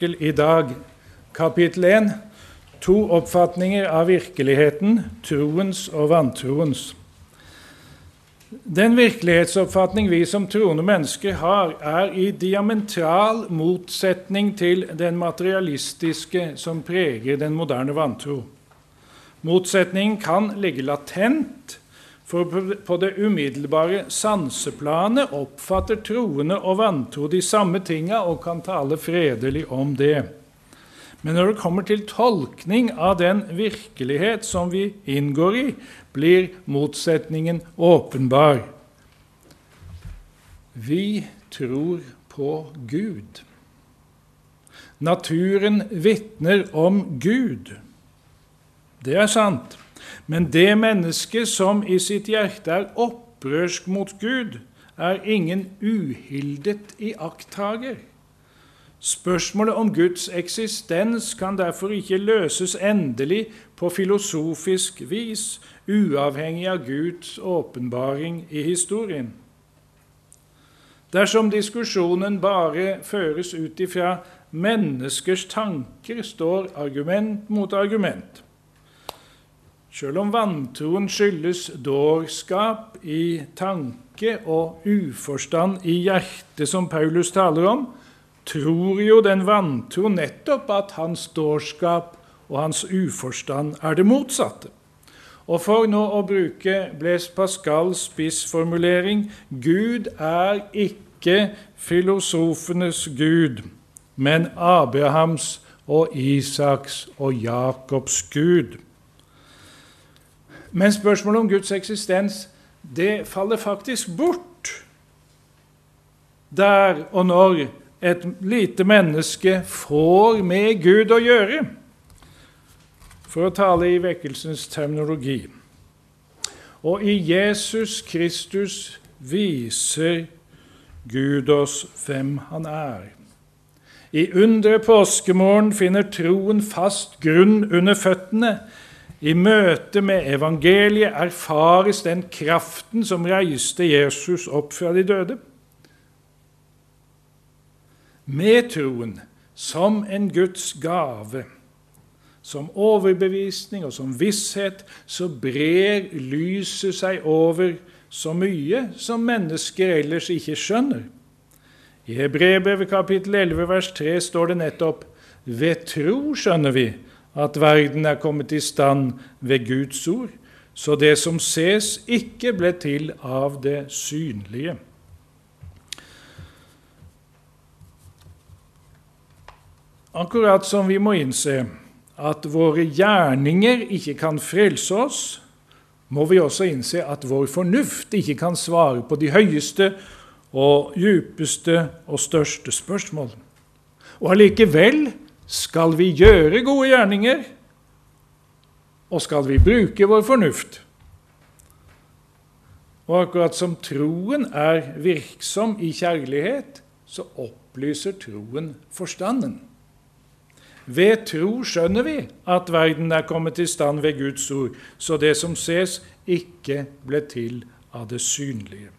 i dag, kapittel 1, to oppfatninger av virkeligheten, troens og vantroens. Den virkelighetsoppfatning vi som troende mennesker har, er i diametral motsetning til den materialistiske som preger den moderne vantro. Motsetningen kan ligge latent, for på det umiddelbare sanseplanet oppfatter troende og vantro de samme tinga og kan tale fredelig om det. Men når det kommer til tolkning av den virkelighet som vi inngår i, blir motsetningen åpenbar. Vi tror på Gud. Naturen vitner om Gud. Det er sant. Men det mennesket som i sitt hjerte er opprørsk mot Gud, er ingen uhildet iakttager. Spørsmålet om Guds eksistens kan derfor ikke løses endelig på filosofisk vis, uavhengig av Guds åpenbaring i historien. Dersom diskusjonen bare føres ut ifra menneskers tanker, står argument mot argument. Selv om vantroen skyldes dårskap i tanke og uforstand i hjertet, som Paulus taler om, tror jo den vantro nettopp at hans dårskap og hans uforstand er det motsatte. Og for nå å bruke Blaise Pascals spissformulering Gud er ikke filosofenes gud, men Abrahams og Isaks og Jakobs gud. Men spørsmålet om Guds eksistens det faller faktisk bort der og når et lite menneske får med Gud å gjøre, for å tale i vekkelsens terminologi. Og i Jesus Kristus viser Gud oss hvem han er. I undre påskemorgen finner troen fast grunn under føttene. I møte med evangeliet erfares den kraften som reiste Jesus opp fra de døde. Med troen som en Guds gave, som overbevisning og som visshet, så brer lyset seg over så mye som mennesker ellers ikke skjønner. I Hebrebrevet kapittel 11 vers 3 står det nettopp ved tro skjønner vi at verden er kommet i stand ved Guds ord, så det som ses, ikke ble til av det synlige. Akkurat som vi må innse at våre gjerninger ikke kan frelse oss, må vi også innse at vår fornuft ikke kan svare på de høyeste og djupeste og største spørsmål. Og allikevel skal vi gjøre gode gjerninger, og skal vi bruke vår fornuft. Og akkurat som troen er virksom i kjærlighet, så opplyser troen forstanden. Ved tro skjønner vi at verden er kommet i stand ved Guds ord, så det som ses, ikke ble til av det synlige.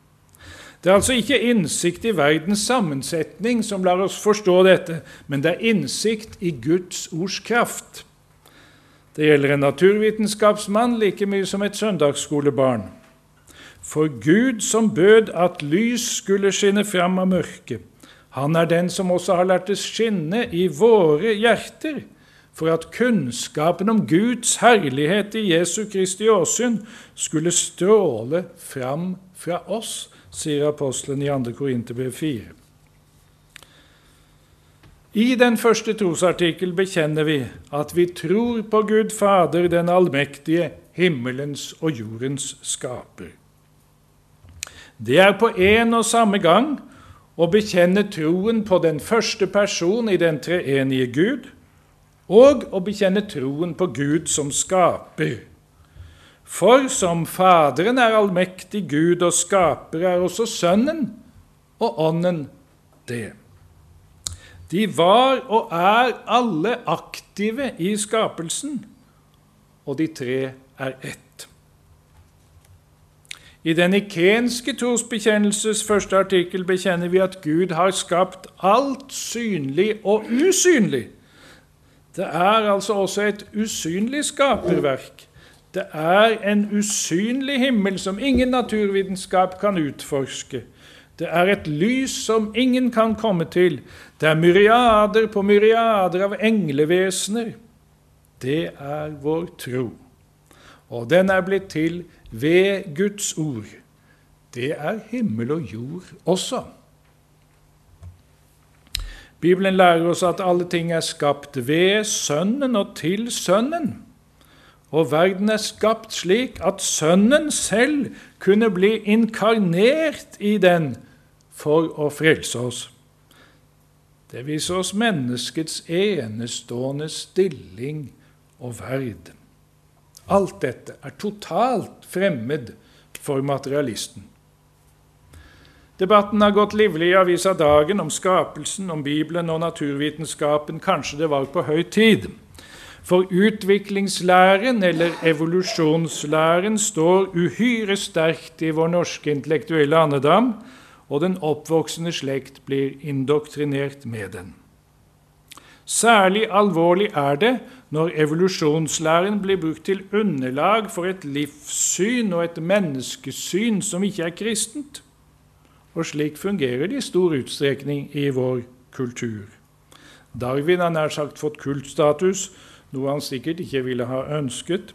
Det er altså ikke innsikt i verdens sammensetning som lar oss forstå dette, men det er innsikt i Guds ords kraft. Det gjelder en naturvitenskapsmann like mye som et søndagsskolebarn. For Gud som bød at lys skulle skinne fram av mørket, han er den som også har lært det skinne i våre hjerter, for at kunnskapen om Guds herlighet i Jesu Kristi åsyn skulle stråle fram fra oss sier apostelen i 2. Korinterbrev 4. I den første trosartikkel bekjenner vi at vi tror på Gud Fader, den allmektige, himmelens og jordens skaper. Det er på en og samme gang å bekjenne troen på den første person i den treenige Gud, og å bekjenne troen på Gud som skaper. For som Faderen er allmektig Gud og skaper, er også Sønnen og Ånden det. De var og er alle aktive i skapelsen, og de tre er ett. I den ikenske trosbekjennelses første artikkel bekjenner vi at Gud har skapt alt synlig og usynlig. Det er altså også et usynlig skaperverk. Det er en usynlig himmel som ingen naturvitenskap kan utforske. Det er et lys som ingen kan komme til. Det er myriader på myriader av englevesener. Det er vår tro. Og den er blitt til ved Guds ord. Det er himmel og jord også. Bibelen lærer oss at alle ting er skapt ved Sønnen og til Sønnen. Og verden er skapt slik at Sønnen selv kunne bli inkarnert i den for å frelse oss. Det viser oss menneskets enestående stilling og verd. Alt dette er totalt fremmed for materialisten. Debatten har gått livlig i avisa Dagen om skapelsen, om Bibelen og naturvitenskapen. Kanskje det var på høy tid. For utviklingslæren, eller evolusjonslæren, står uhyre sterkt i vår norske intellektuelle andedam, og den oppvoksende slekt blir indoktrinert med den. Særlig alvorlig er det når evolusjonslæren blir brukt til underlag for et livssyn og et menneskesyn som ikke er kristent. Og slik fungerer det i stor utstrekning i vår kultur. Darwin har nær sagt fått kultstatus, noe han sikkert ikke ville ha ønsket.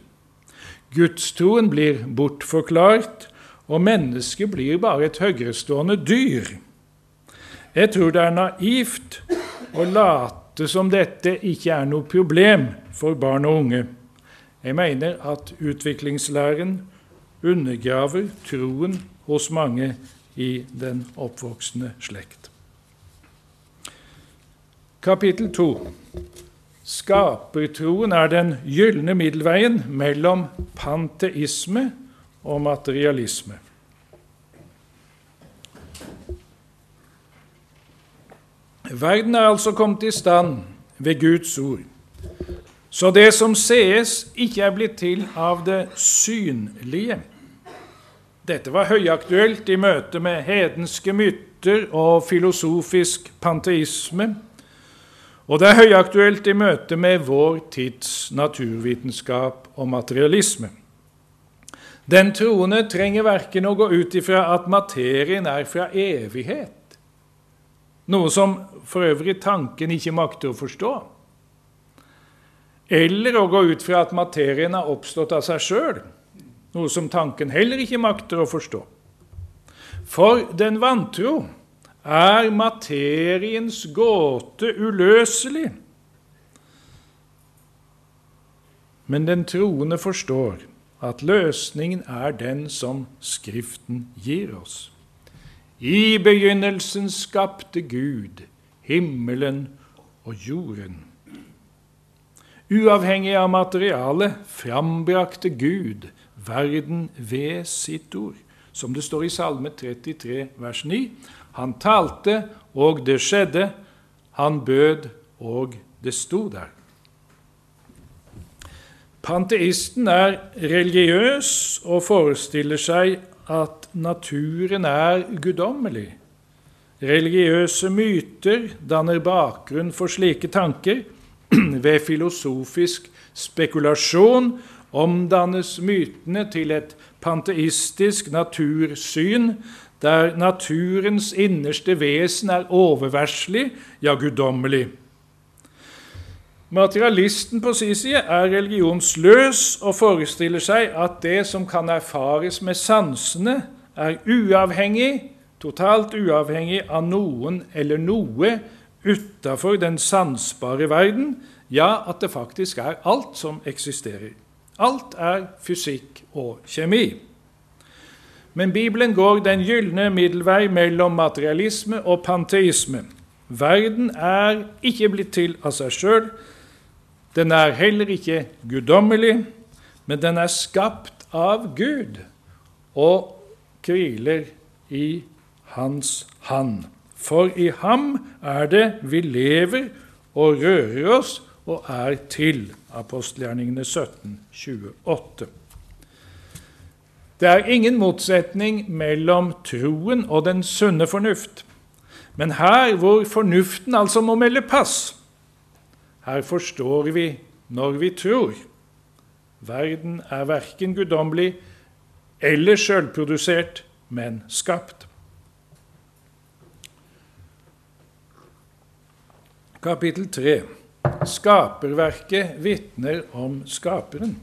Gudstroen blir bortforklart, og mennesket blir bare et høyrestående dyr. Jeg tror det er naivt å late som dette ikke er noe problem for barn og unge. Jeg mener at utviklingslæren undergraver troen hos mange i den oppvoksende slekt. Kapittel 2. Skapertroen er den gylne middelveien mellom panteisme og materialisme. Verden er altså kommet i stand ved Guds ord. Så det som sees, ikke er blitt til av det synlige. Dette var høyaktuelt i møte med hedenske myter og filosofisk panteisme. Og det er høyaktuelt i møte med vår tids naturvitenskap og materialisme. Den troende trenger verken å gå ut ifra at materien er fra evighet, noe som for øvrig tanken ikke makter å forstå. Eller å gå ut fra at materien har oppstått av seg sjøl, noe som tanken heller ikke makter å forstå. For den vantro er materiens gåte uløselig. Men den troende forstår at løsningen er den som Skriften gir oss. I begynnelsen skapte Gud himmelen og jorden. Uavhengig av materialet frambrakte Gud verden ved sitt ord, som det står i Salme 33, vers 9. Han talte, og det skjedde. Han bød, og det sto der. Panteisten er religiøs og forestiller seg at naturen er guddommelig. Religiøse myter danner bakgrunn for slike tanker. Ved filosofisk spekulasjon omdannes mytene til et panteistisk natursyn, der naturens innerste vesen er oververslig, ja, guddommelig. Materialisten på sin side er religionsløs og forestiller seg at det som kan erfares med sansene, er uavhengig totalt uavhengig av noen eller noe utafor den sansbare verden, ja, at det faktisk er alt som eksisterer. Alt er fysikk og kjemi. Men Bibelen går den gylne middelvei mellom materialisme og panteisme. Verden er ikke blitt til av seg sjøl. Den er heller ikke guddommelig, men den er skapt av Gud og hviler i hans hand. For i ham er det vi lever og rører oss og er til. Apostelgjerningene 17, 28. Det er ingen motsetning mellom troen og den sunne fornuft. Men her hvor fornuften altså må melde pass, her forstår vi når vi tror. Verden er verken guddommelig eller sjølprodusert, men skapt. Kapittel 3. Skaperverket vitner om Skaperen.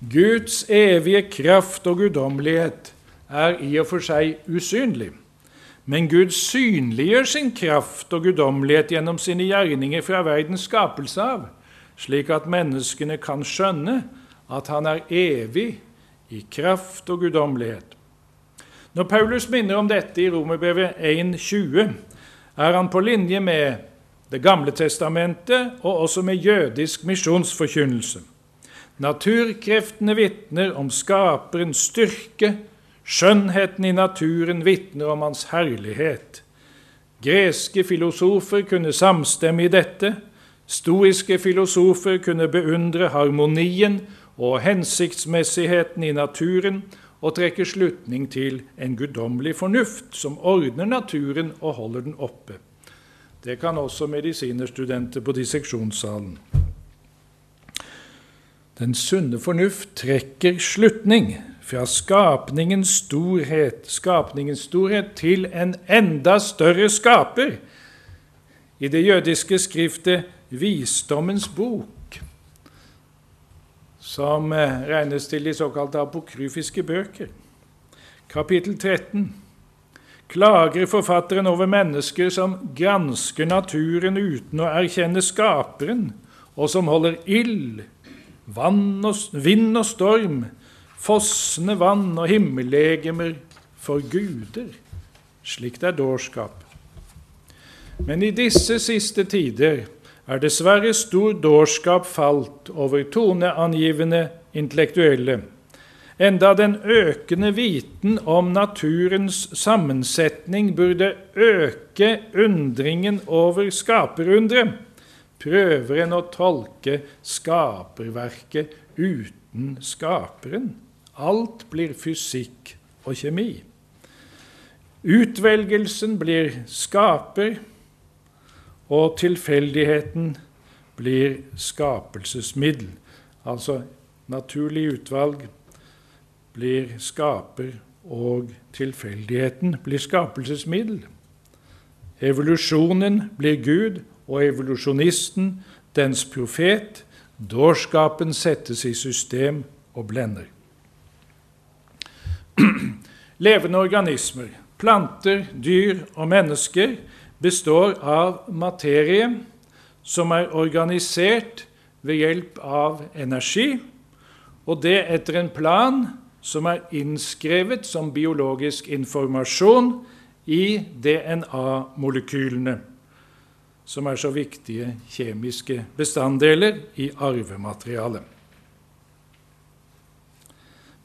Guds evige kraft og guddommelighet er i og for seg usynlig. Men Gud synliggjør sin kraft og guddommelighet gjennom sine gjerninger fra verdens skapelse av, slik at menneskene kan skjønne at han er evig i kraft og guddommelighet. Når Paulus minner om dette i Romerbrevet 1,20, er han på linje med Det gamle testamentet og også med jødisk misjonsforkynnelse. Naturkreftene vitner om skaperens styrke, skjønnheten i naturen vitner om hans herlighet. Greske filosofer kunne samstemme i dette. Stoiske filosofer kunne beundre harmonien og hensiktsmessigheten i naturen og trekke slutning til en guddommelig fornuft som ordner naturen og holder den oppe. Det kan også medisinerstudenter på disseksjonssalen. Den sunne fornuft trekker slutning fra skapningens storhet, skapningens storhet til en enda større skaper. I det jødiske skriftet Visdommens bok, som eh, regnes til de såkalte apokryfiske bøker, kapittel 13, klager forfatteren over mennesker som gransker naturen uten å erkjenne skaperen, og som holder ild og, vind og storm, fossende vann og himmellegemer for guder. Slikt er dårskap. Men i disse siste tider er dessverre stor dårskap falt over toneangivende intellektuelle, enda den økende viten om naturens sammensetning burde øke undringen over skaperundret prøver en å tolke skaperverket uten skaperen. Alt blir fysikk og kjemi. Utvelgelsen blir skaper, og tilfeldigheten blir skapelsesmiddel. Altså naturlig utvalg blir skaper, og tilfeldigheten blir skapelsesmiddel. Evolusjonen blir Gud, og evolusjonisten, dens profet, dårskapen settes i system og blender. Levende organismer, planter, dyr og mennesker består av materie som er organisert ved hjelp av energi, og det etter en plan som er innskrevet som biologisk informasjon i DNA-molekylene som er så viktige kjemiske bestanddeler i arvematerialet.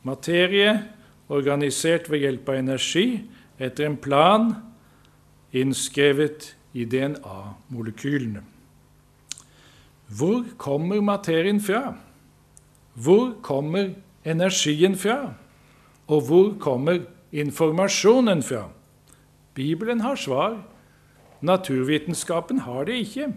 Materie organisert ved hjelp av energi etter en plan innskrevet i DNA-molekylene. Hvor kommer materien fra? Hvor kommer energien fra? Og hvor kommer informasjonen fra? Bibelen har svar Naturvitenskapen har det ikke.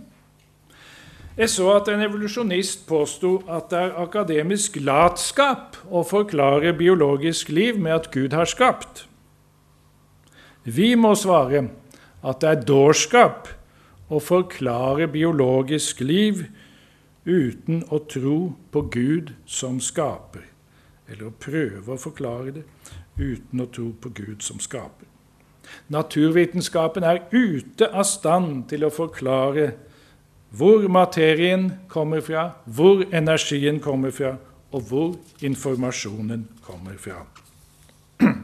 Jeg så at en evolusjonist påsto at det er akademisk latskap å forklare biologisk liv med at Gud har skapt. Vi må svare at det er dårskap å forklare biologisk liv uten å tro på Gud som skaper, eller å prøve å forklare det uten å tro på Gud som skaper. Naturvitenskapen er ute av stand til å forklare hvor materien kommer fra, hvor energien kommer fra, og hvor informasjonen kommer fra.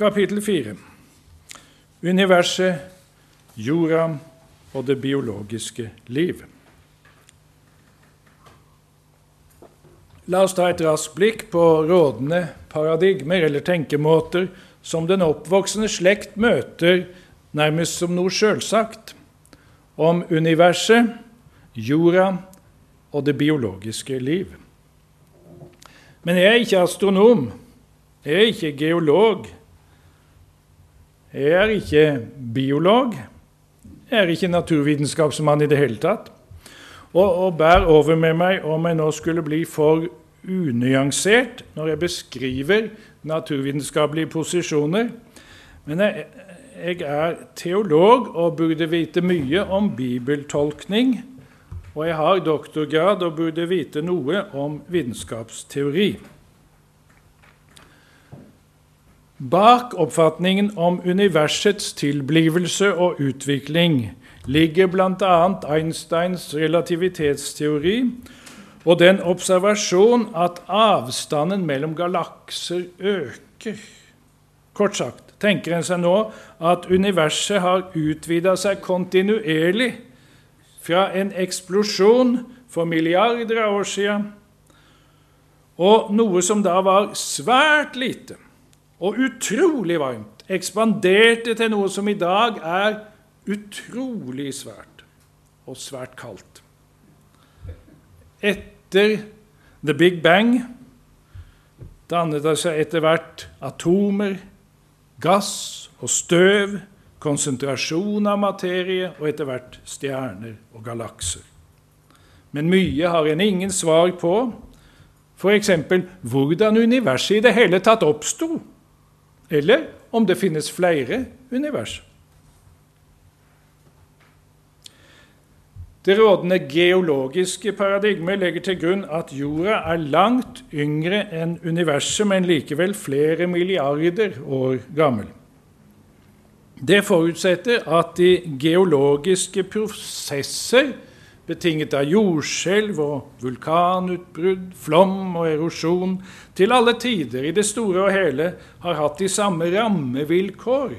Kapittel 4. Universet, jorda og det biologiske liv. La oss ta et raskt blikk på rådende paradigmer eller tenkemåter som den oppvoksende slekt møter nærmest som noe sjølsagt, om universet, jorda og det biologiske liv. Men jeg er ikke astronom. Jeg er ikke geolog. Jeg er ikke biolog. Jeg er ikke naturvitenskapsmann i det hele tatt. Og, og bær over med meg om jeg nå skulle bli for unyansert når jeg beskriver naturvitenskapelige posisjoner. Men jeg, jeg er teolog og burde vite mye om bibeltolkning. Og jeg har doktorgrad og burde vite noe om vitenskapsteori. Bak oppfatningen om universets tilblivelse og utvikling ligger bl.a. Einsteins relativitetsteori og den observasjon at avstanden mellom galakser øker. Kort sagt tenker en seg nå at universet har utvida seg kontinuerlig fra en eksplosjon for milliarder av år siden, og noe som da var svært lite og utrolig varmt, ekspanderte til noe som i dag er utrolig svært og svært kaldt. Etter the big bang dannet det seg etter hvert atomer, gass og støv, konsentrasjon av materie og etter hvert stjerner og galakser. Men mye har en ingen svar på, f.eks. hvordan universet i det hele tatt oppsto, eller om det finnes flere univers. Det rådende geologiske paradigmet legger til grunn at jorda er langt yngre enn universet, men likevel flere milliarder år gammel. Det forutsetter at de geologiske prosesser betinget av jordskjelv og vulkanutbrudd, flom og erosjon, til alle tider i det store og hele har hatt de samme rammevilkår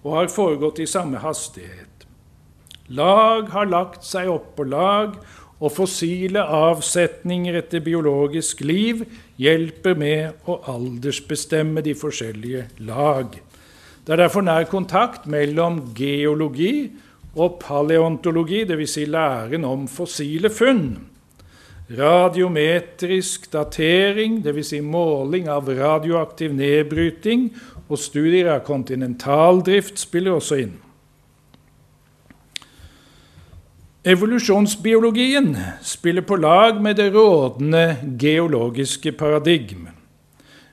og har foregått i samme hastighet. Lag har lagt seg oppå lag, og fossile avsetninger etter biologisk liv hjelper med å aldersbestemme de forskjellige lag. Det er derfor nær kontakt mellom geologi og paleontologi, dvs. Si læren om fossile funn. Radiometrisk datering, dvs. Si måling av radioaktiv nedbryting, og studier av kontinentaldrift spiller også inn. Evolusjonsbiologien spiller på lag med det rådende geologiske paradigm.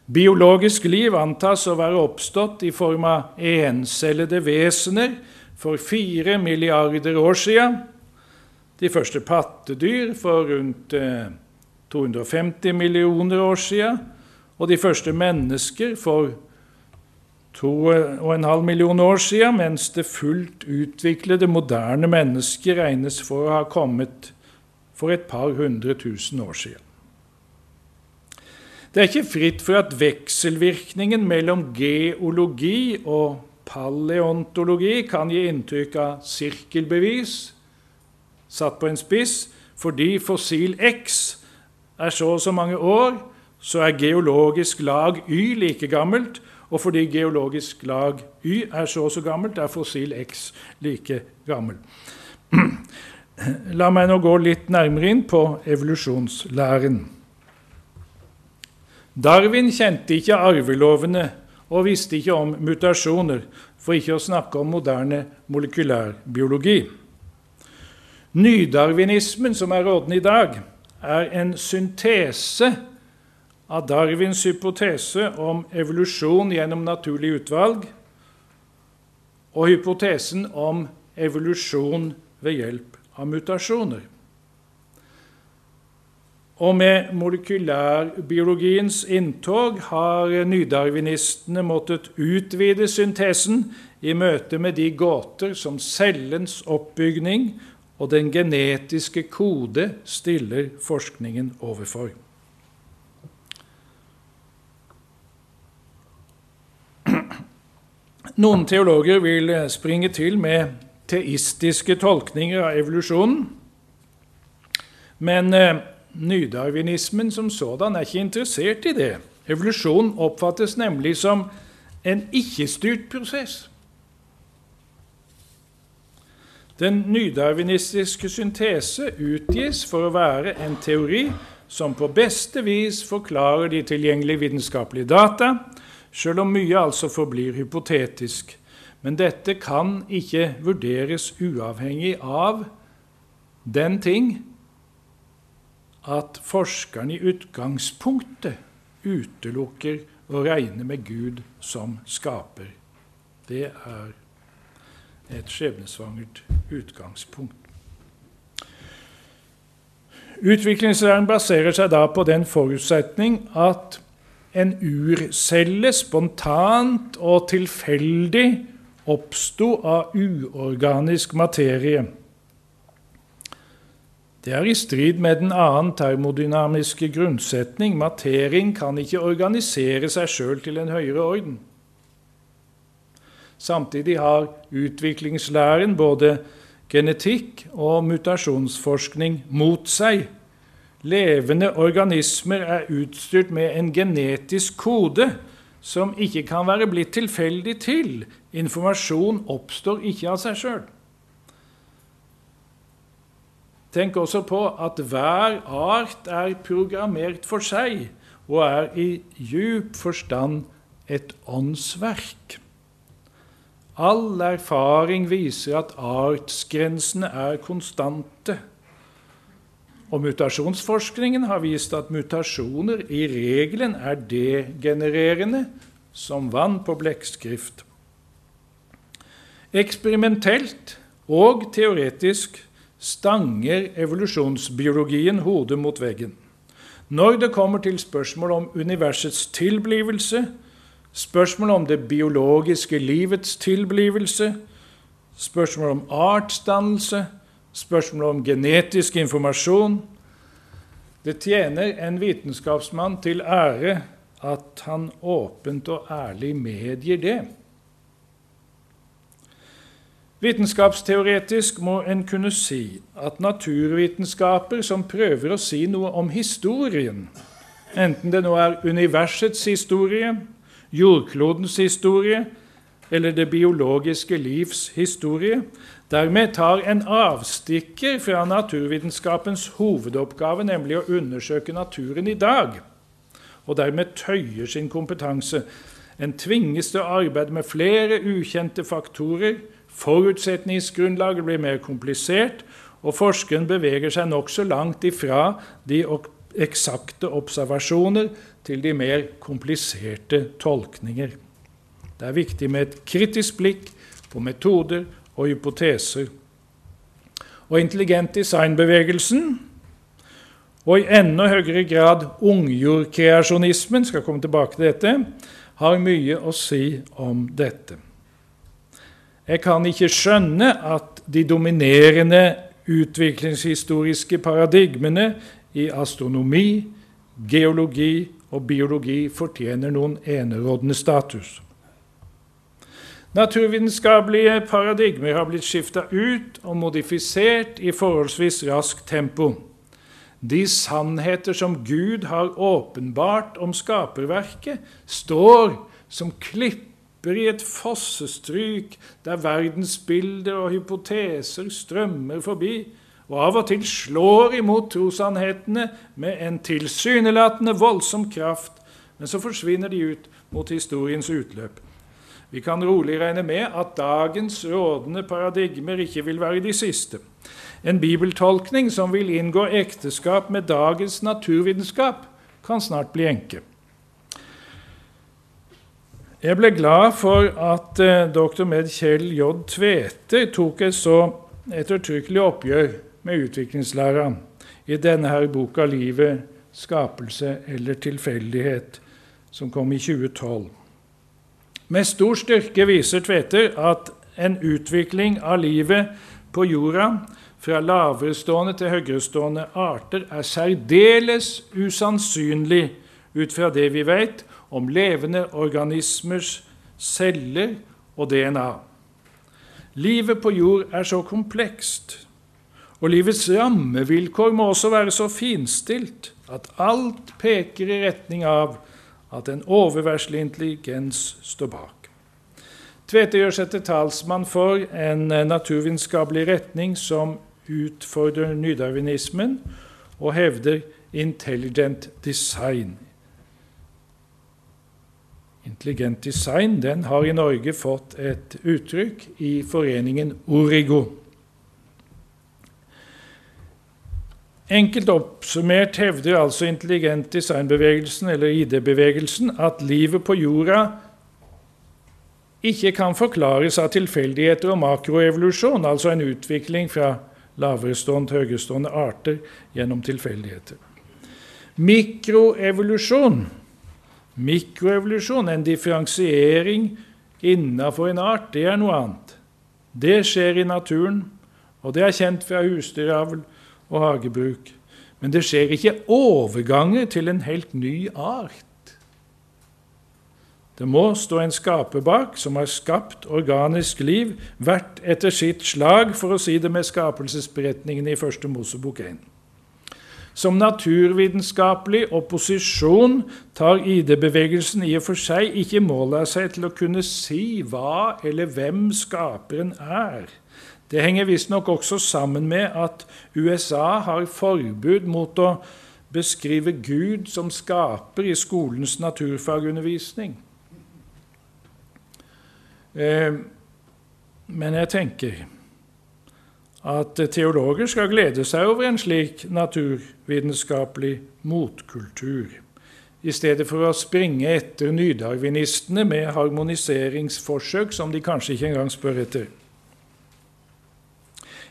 Biologisk liv antas å være oppstått i form av encellede vesener for fire milliarder år siden. De første pattedyr for rundt 250 eh, millioner år siden. Og de første mennesker for 2,5 millioner år siden, mens det fullt utviklede, moderne mennesket regnes for å ha kommet for et par hundre tusen år siden. Det er ikke fritt for at vekselvirkningen mellom geologi og paleontologi kan gi inntrykk av sirkelbevis, satt på en spiss, fordi fossil X er så og så mange år, så er geologisk lag Y like gammelt, og fordi geologisk lag Y er så og så gammelt, er fossil X like gammel. La meg nå gå litt nærmere inn på evolusjonslæren. Darwin kjente ikke arvelovene og visste ikke om mutasjoner, for ikke å snakke om moderne molekylærbiologi. Nydarwinismen, som er rådende i dag, er en syntese av Darwins hypotese om evolusjon gjennom naturlig utvalg og hypotesen om evolusjon ved hjelp av mutasjoner. Og med molekylærbiologiens inntog har nydarwinistene måttet utvide syntesen i møte med de gåter som cellens oppbygning og den genetiske kode stiller forskningen overfor. Noen teologer vil springe til med teistiske tolkninger av evolusjonen. Men eh, nydarwinismen som sådan er ikke interessert i det. Evolusjon oppfattes nemlig som en ikke-styrt prosess. Den nydarwinistiske syntese utgis for å være en teori som på beste vis forklarer de tilgjengelige vitenskapelige data, sjøl om mye altså forblir hypotetisk. Men dette kan ikke vurderes uavhengig av den ting at forskeren i utgangspunktet utelukker å regne med Gud som skaper. Det er et skjebnesvangert utgangspunkt. Utviklingslæren baserer seg da på den forutsetning at en urcelle spontant og tilfeldig oppsto av uorganisk materie. Det er i strid med den annen termodynamiske grunnsetning. Materien kan ikke organisere seg sjøl til en høyere orden. Samtidig har utviklingslæren både genetikk og mutasjonsforskning mot seg. Levende organismer er utstyrt med en genetisk kode som ikke kan være blitt tilfeldig til. Informasjon oppstår ikke av seg sjøl. Tenk også på at hver art er programmert for seg og er i djup forstand et åndsverk. All erfaring viser at artsgrensene er konstante. Og mutasjonsforskningen har vist at mutasjoner i regelen er degenererende, som vann på blekkskrift. Eksperimentelt og teoretisk stanger evolusjonsbiologien hodet mot veggen. Når det kommer til spørsmål om universets tilblivelse, spørsmål om det biologiske livets tilblivelse, spørsmål om artsdannelse, spørsmål om genetisk informasjon. Det tjener en vitenskapsmann til ære at han åpent og ærlig medgir det. Vitenskapsteoretisk må en kunne si at naturvitenskaper som prøver å si noe om historien, enten det nå er universets historie, jordklodens historie eller det biologiske livs historie, dermed tar en avstikker fra naturvitenskapens hovedoppgave, nemlig å undersøke naturen i dag, og dermed tøyer sin kompetanse. En tvinges til å arbeide med flere ukjente faktorer. Forutsetningsgrunnlaget blir mer komplisert, og forskeren beveger seg nokså langt ifra de eksakte observasjoner til de mer kompliserte tolkninger. Det er viktig med et kritisk blikk på metoder og hypoteser. Og intelligent designbevegelsen, og i enda høyere grad ungjordkreasjonismen, skal komme tilbake til dette, har mye å si om dette. Jeg kan ikke skjønne at de dominerende utviklingshistoriske paradigmene i astronomi, geologi og biologi fortjener noen enerådende status. Naturvitenskapelige paradigmer har blitt skifta ut og modifisert i forholdsvis raskt tempo. De sannheter som Gud har åpenbart om skaperverket, står som klipper i et fossestryk der verdensbilder og hypoteser strømmer forbi, og av og til slår imot trossannhetene med en tilsynelatende voldsom kraft, men så forsvinner de ut mot historiens utløp. Vi kan rolig regne med at dagens rådende paradigmer ikke vil være de siste. En bibeltolkning som vil inngå ekteskap med dagens naturvitenskap, kan snart bli enke. Jeg ble glad for at eh, dr. med Kjell J. Tveter tok et så ettertrykkelig oppgjør med utviklingslæra i denne her boka 'Livet, skapelse eller tilfeldighet', som kom i 2012. Med stor styrke viser Tveter at en utvikling av livet på jorda fra laverestående til høyerestående arter er særdeles usannsynlig ut fra det vi vet om levende organismers celler og DNA. Livet på jord er så komplekst og livets rammevilkår må også være så finstilt at alt peker i retning av at en oververslig intelligens står bak. Tvete gjør seg til talsmann for en naturvitenskapelig retning som utfordrer nydarwinismen, og hevder intelligent design. Intelligent design den har i Norge fått et uttrykk i foreningen Origo. Enkelt oppsummert hevder altså intelligent design-bevegelsen, eller ID-bevegelsen, at livet på jorda ikke kan forklares av tilfeldigheter og makroevolusjon, altså en utvikling fra laverestående til høyerestående arter gjennom tilfeldigheter. Mikroevolusjon, mikroevolusjon, en differensiering innafor en art, det er noe annet. Det skjer i naturen, og det er kjent fra husdyravl og hagebruk. Men det skjer ikke overganger til en helt ny art. Det må stå en skaper bak som har skapt organisk liv, hvert etter sitt slag, for å si det med skapelsesberetningen i Første Mosebok 1. Som naturvitenskapelig opposisjon tar ID-bevegelsen i og for seg ikke mål av seg til å kunne si hva eller hvem skaperen er. Det henger visstnok også sammen med at USA har forbud mot å beskrive Gud som skaper i skolens naturfagundervisning. Eh, men jeg tenker at teologer skal glede seg over en slik naturvitenskapelig motkultur, i stedet for å springe etter nydarwinistene med harmoniseringsforsøk som de kanskje ikke engang spør etter.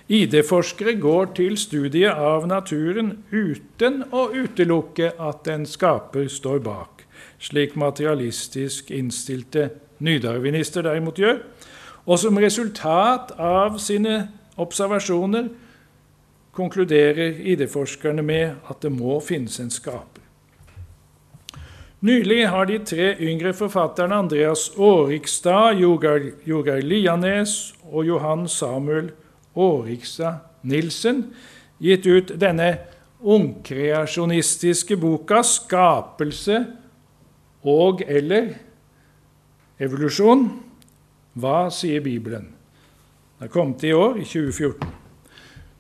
ID-forskere går til studiet av naturen uten å utelukke at en skaper står bak, slik materialistisk innstilte nydarwinister derimot gjør. Og som resultat av sine observasjoner konkluderer ID-forskerne med at det må finnes en skaper. Nylig har de tre yngre forfatterne Andreas Årikstad, Jogar Lianes og Johan Samuel Årikstad Nilsen gitt ut denne ungkreasjonistiske boka 'Skapelse og eller Evolusjon. Hva sier Bibelen? Det er kommet i år, i 2014.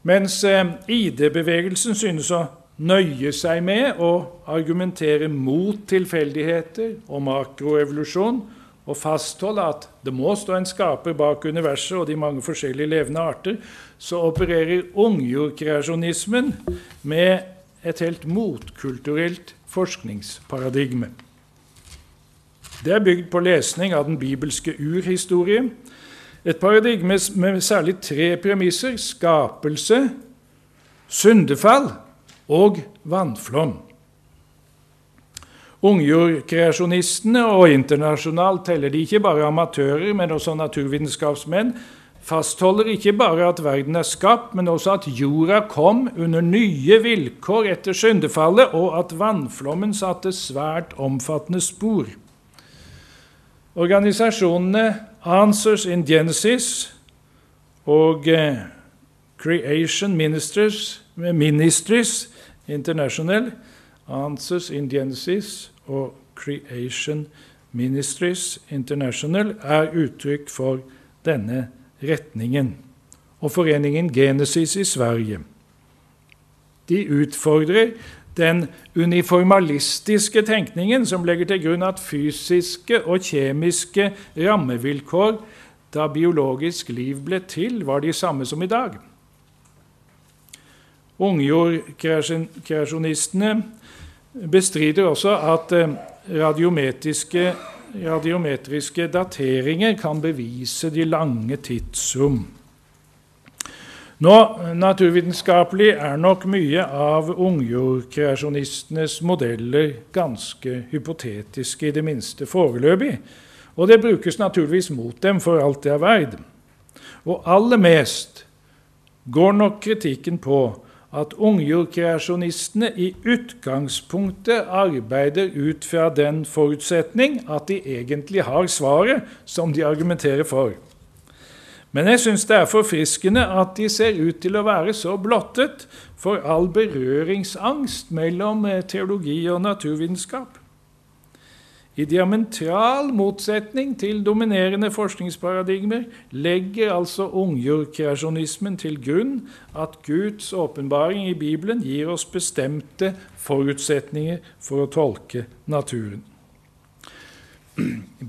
Mens eh, ID-bevegelsen synes å nøye seg med å argumentere mot tilfeldigheter og makroevolusjon og fastholde at det må stå en skaper bak universet og de mange forskjellige levende arter, så opererer ungjordkreasjonismen med et helt motkulturelt forskningsparadigme. Det er bygd på lesning av den bibelske urhistorie. Et paradigme med særlig tre premisser skapelse, syndefall og vannflom. Ungjordkreasjonistene og internasjonalt teller de ikke bare amatører, men også naturvitenskapsmenn, fastholder ikke bare at verden er skapt, men også at jorda kom under nye vilkår etter syndefallet, og at vannflommen satte svært omfattende spor. Organisasjonene Answers in Genesis og eh, Creation Ministries, Ministries International Answers in Genesis og Creation Ministries International er uttrykk for denne retningen. Og foreningen Genesis i Sverige. De utfordrer den uniformalistiske tenkningen som legger til grunn at fysiske og kjemiske rammevilkår da biologisk liv ble til, var de samme som i dag. Ungjordkreasjonistene bestrider også at eh, radiometriske, dateringer kan bevise de lange tidsrom. Nå, Naturvitenskapelig er nok mye av ungjordkreasjonistenes modeller ganske hypotetiske, i det minste foreløpig. Og det brukes naturligvis mot dem for alt det er verd. Og aller mest går nok kritikken på at ungjordkreasjonistene i utgangspunktet arbeider ut fra den forutsetning at de egentlig har svaret som de argumenterer for. Men jeg syns det er forfriskende at de ser ut til å være så blottet for all berøringsangst mellom eh, teologi og naturvitenskap. I diametral motsetning til dominerende forskningsparadigmer legger altså ungjordkreasjonismen til grunn at Guds åpenbaring i Bibelen gir oss bestemte forutsetninger for å tolke naturen.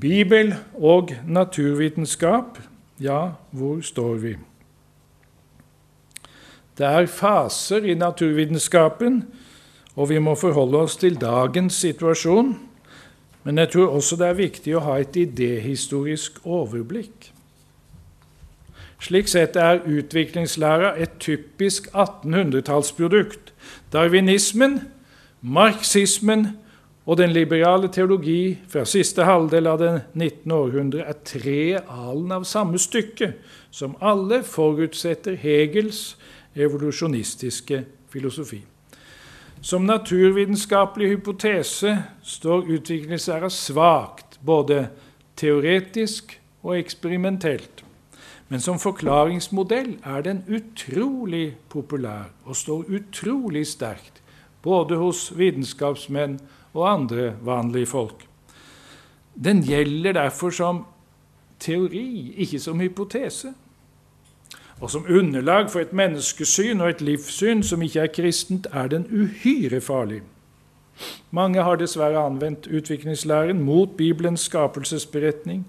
Bibel og naturvitenskap, ja, hvor står vi? Det er faser i naturvitenskapen, og vi må forholde oss til dagens situasjon. Men jeg tror også det er viktig å ha et idéhistorisk overblikk. Slik sett er utviklingslæra et typisk 1800-tallsprodukt. Darwinismen, marxismen og den liberale teologi fra siste halvdel av det 19. århundre er tre alen av samme stykke, som alle forutsetter Hegels evolusjonistiske filosofi. Som naturvitenskapelig hypotese står utviklingslæra svakt, både teoretisk og eksperimentelt. Men som forklaringsmodell er den utrolig populær og står utrolig sterkt, både hos vitenskapsmenn og andre vanlige folk. Den gjelder derfor som teori, ikke som hypotese. Og som underlag for et menneskesyn og et livssyn som ikke er kristent, er den uhyre farlig. Mange har dessverre anvendt utviklingslæren mot Bibelens skapelsesberetning,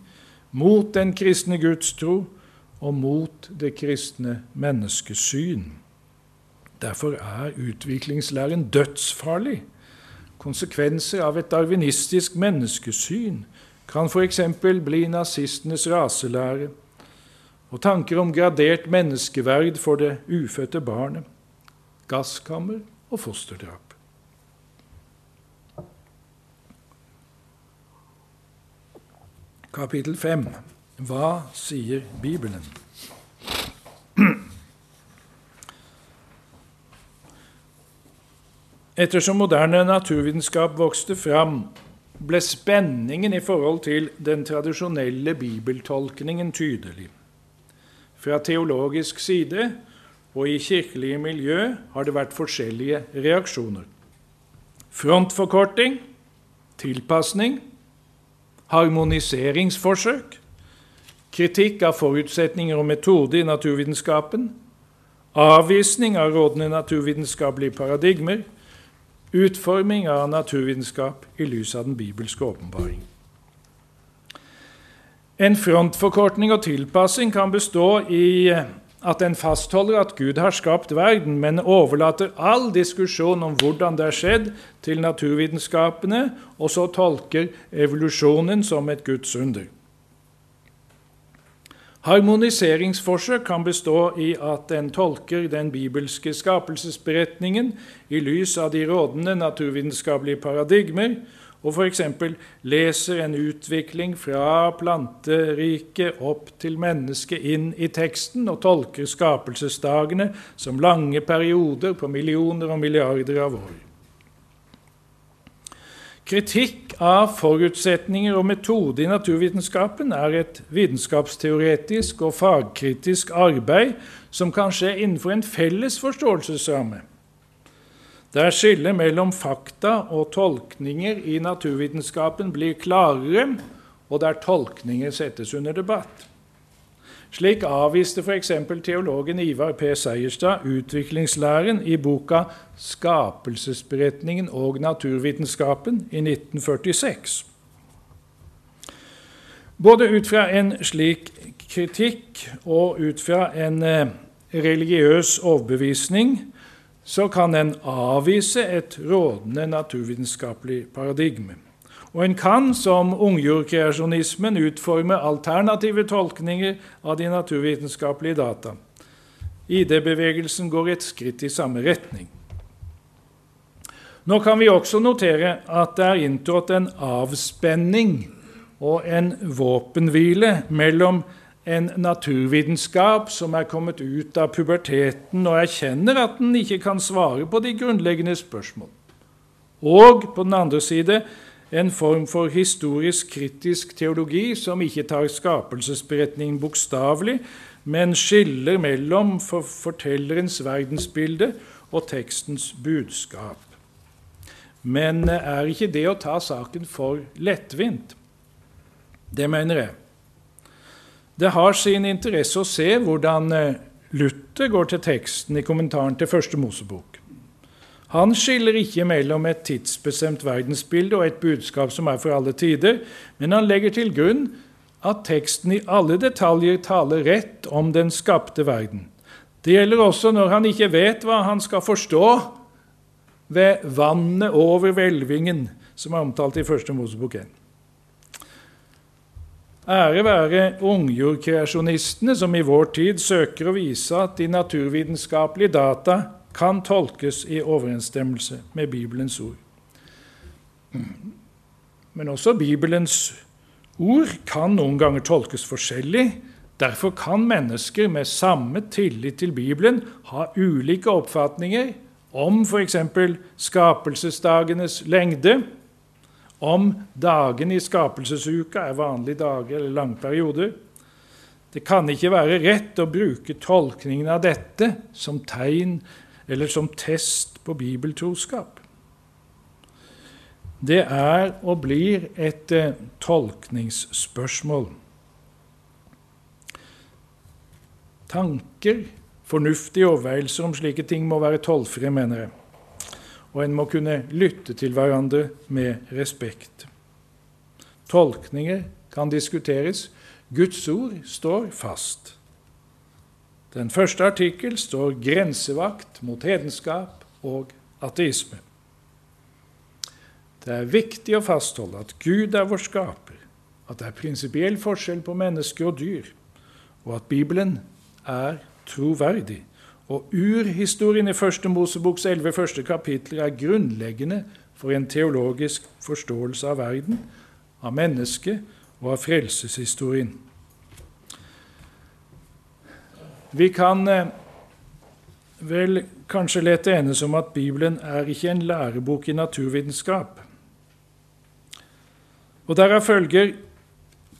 mot den kristne gudstro og mot det kristne menneskesyn. Derfor er utviklingslæren dødsfarlig Konsekvenser av et darwinistisk menneskesyn kan f.eks. bli nazistenes raselære og tanker om gradert menneskeverd for det ufødte barnet, gasskammer og fosterdrap. Kapittel 5. Hva sier Bibelen? Ettersom moderne naturvitenskap vokste fram, ble spenningen i forhold til den tradisjonelle bibeltolkningen tydelig. Fra teologisk side og i kirkelige miljø har det vært forskjellige reaksjoner. Frontforkorting, tilpasning, harmoniseringsforsøk, kritikk av forutsetninger og metode i naturvitenskapen, avvisning av rådende naturvitenskapelige paradigmer, Utforming av naturvitenskap i lys av den bibelske åpenbaring. En frontforkortning og tilpassing kan bestå i at en fastholder at Gud har skapt verden, men overlater all diskusjon om hvordan det har skjedd, til naturvitenskapene, og så tolker evolusjonen som et Guds under. Harmoniseringsforsøk kan bestå i at en tolker den bibelske skapelsesberetningen i lys av de rådende naturvitenskapelige paradigmer, og f.eks. leser en utvikling fra planteriket opp til mennesket inn i teksten og tolker skapelsesdagene som lange perioder på millioner og milliarder av år. Kritikk av forutsetninger og metode i naturvitenskapen er et vitenskapsteoretisk og fagkritisk arbeid som kan skje innenfor en felles forståelsesramme. Der skillet mellom fakta og tolkninger i naturvitenskapen blir klarere, og der tolkninger settes under debatt. Slik avviste f.eks. teologen Ivar P. Seierstad utviklingslæren i boka 'Skapelsesberetningen og naturvitenskapen' i 1946. Både ut fra en slik kritikk og ut fra en eh, religiøs overbevisning så kan en avvise et rådende naturvitenskapelig paradigme. Og en kan, som ungjordkreasjonismen, utforme alternative tolkninger av de naturvitenskapelige data. ID-bevegelsen går et skritt i samme retning. Nå kan vi også notere at det er inntrådt en avspenning og en våpenhvile mellom en naturvitenskap som er kommet ut av puberteten og erkjenner at den ikke kan svare på de grunnleggende spørsmål, og på den andre side en form for historisk kritisk teologi som ikke tar skapelsesberetningen bokstavelig, men skiller mellom fortellerens verdensbilde og tekstens budskap. Men er ikke det å ta saken for lettvint? Det mener jeg. Det har sin interesse å se hvordan eh, Luther går til teksten i kommentaren til Første Mosebok. Han skiller ikke mellom et tidsbestemt verdensbilde og et budskap som er for alle tider, men han legger til grunn at teksten i alle detaljer taler rett om den skapte verden. Det gjelder også når han ikke vet hva han skal forstå ved vannet over hvelvingen, som er omtalt i Første Mosebok 1. Ære være ungjordkreasjonistene som i vår tid søker å vise at de naturvitenskapelige data kan tolkes i overensstemmelse med Bibelens ord. Men også Bibelens ord kan noen ganger tolkes forskjellig. Derfor kan mennesker med samme tillit til Bibelen ha ulike oppfatninger om f.eks. skapelsesdagenes lengde, om dagene i skapelsesuka er vanlige dager eller lange perioder. Det kan ikke være rett å bruke tolkningen av dette som tegn eller som test på bibeltroskap. Det er og blir et eh, tolkningsspørsmål. Tanker Fornuftige overveielser om slike ting må være tollfrie, mener jeg. Og en må kunne lytte til hverandre med respekt. Tolkninger kan diskuteres. Guds ord står fast. Den første artikkel står 'grensevakt mot hedenskap og ateisme'. Det er viktig å fastholde at Gud er vår skaper, at det er prinsipiell forskjell på mennesker og dyr, og at Bibelen er troverdig. Og urhistorien i Første Moseboks elleve første kapitler er grunnleggende for en teologisk forståelse av verden, av mennesket og av frelseshistorien. Vi kan eh, vel kanskje lete enes om at Bibelen er ikke en lærebok i naturvitenskap. Og Derav følger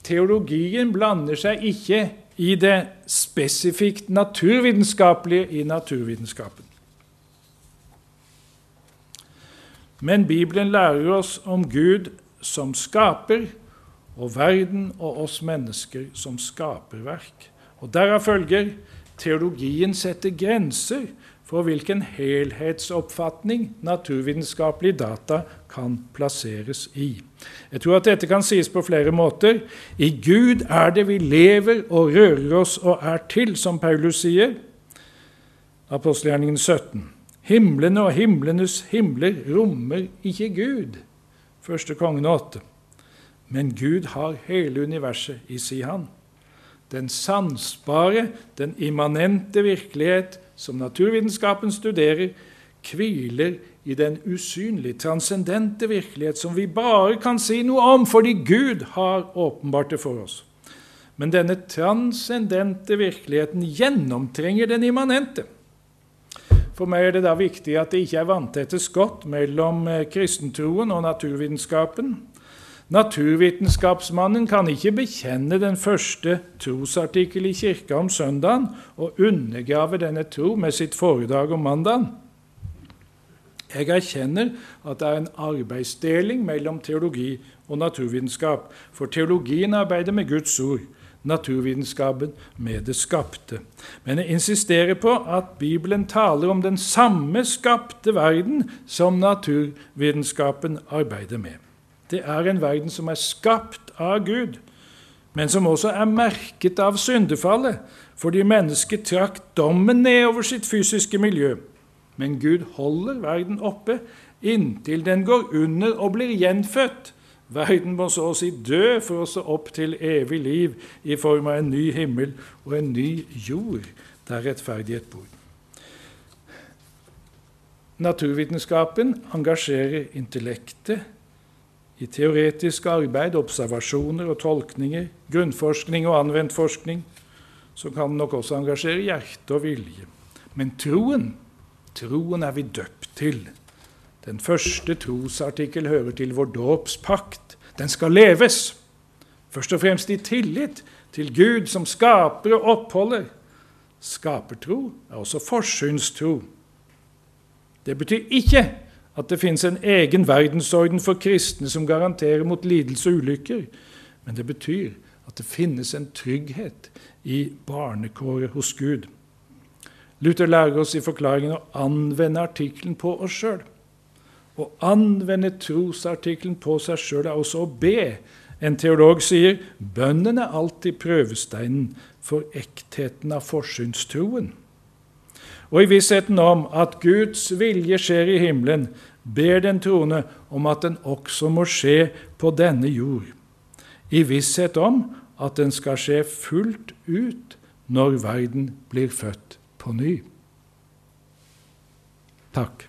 teologien blander seg ikke i det spesifikt naturvitenskapelige i naturvitenskapen. Men Bibelen lærer oss om Gud som skaper, og verden og oss mennesker som skaperverk. Og Derav følger teologien setter grenser for hvilken helhetsoppfatning naturvitenskapelige data kan plasseres i. Jeg tror at dette kan sies på flere måter. I Gud er det vi lever og rører oss og er til, som Paulus sier. Apostelgjerningen 17. Himlene og himlenes himler rommer ikke Gud. Første kongen 8. Men Gud har hele universet i si hand. Den sansbare, den immanente virkelighet som naturvitenskapen studerer, hviler i den usynlige, transcendente virkelighet som vi bare kan si noe om fordi Gud har åpenbart det for oss. Men denne transcendente virkeligheten gjennomtrenger den immanente. For meg er det da viktig at det ikke er vanntette skott mellom eh, kristentroen og naturvitenskapen. Naturvitenskapsmannen kan ikke bekjenne den første trosartikkel i kirka om søndagen og undergrave denne tro med sitt foredrag om mandagen. Jeg erkjenner at det er en arbeidsdeling mellom teologi og naturvitenskap, for teologien arbeider med Guds ord, naturvitenskapen med det skapte. Men jeg insisterer på at Bibelen taler om den samme skapte verden som naturvitenskapen arbeider med. Det er en verden som er skapt av Gud, men som også er merket av syndefallet, fordi mennesket trakk dommen ned over sitt fysiske miljø. Men Gud holder verden oppe inntil den går under og blir gjenfødt. Verden må så å si dø for å stå opp til evig liv i form av en ny himmel og en ny jord der rettferdighet bor. Naturvitenskapen engasjerer intellektet, i teoretisk arbeid, observasjoner og tolkninger, grunnforskning og anvendt forskning, så kan den nok også engasjere hjerte og vilje. Men troen, troen er vi døpt til. Den første trosartikkel hører til vår dåpspakt. Den skal leves, først og fremst i tillit til Gud som skaper og oppholder. Skapertro er også forsynstro. Det betyr ikke at det finnes en egen verdensorden for kristne som garanterer mot lidelse og ulykker, men det betyr at det finnes en trygghet i barnekåret hos Gud. Luther lærer oss i forklaringen å anvende artikkelen på oss sjøl. Å anvende trosartikkelen på seg sjøl er også å be. En teolog sier bønnen er alltid prøvesteinen for ektheten av forsynstroen. Og i vissheten om at Guds vilje skjer i himmelen, ber den troende om at den også må skje på denne jord, i visshet om at den skal skje fullt ut når verden blir født på ny. Takk.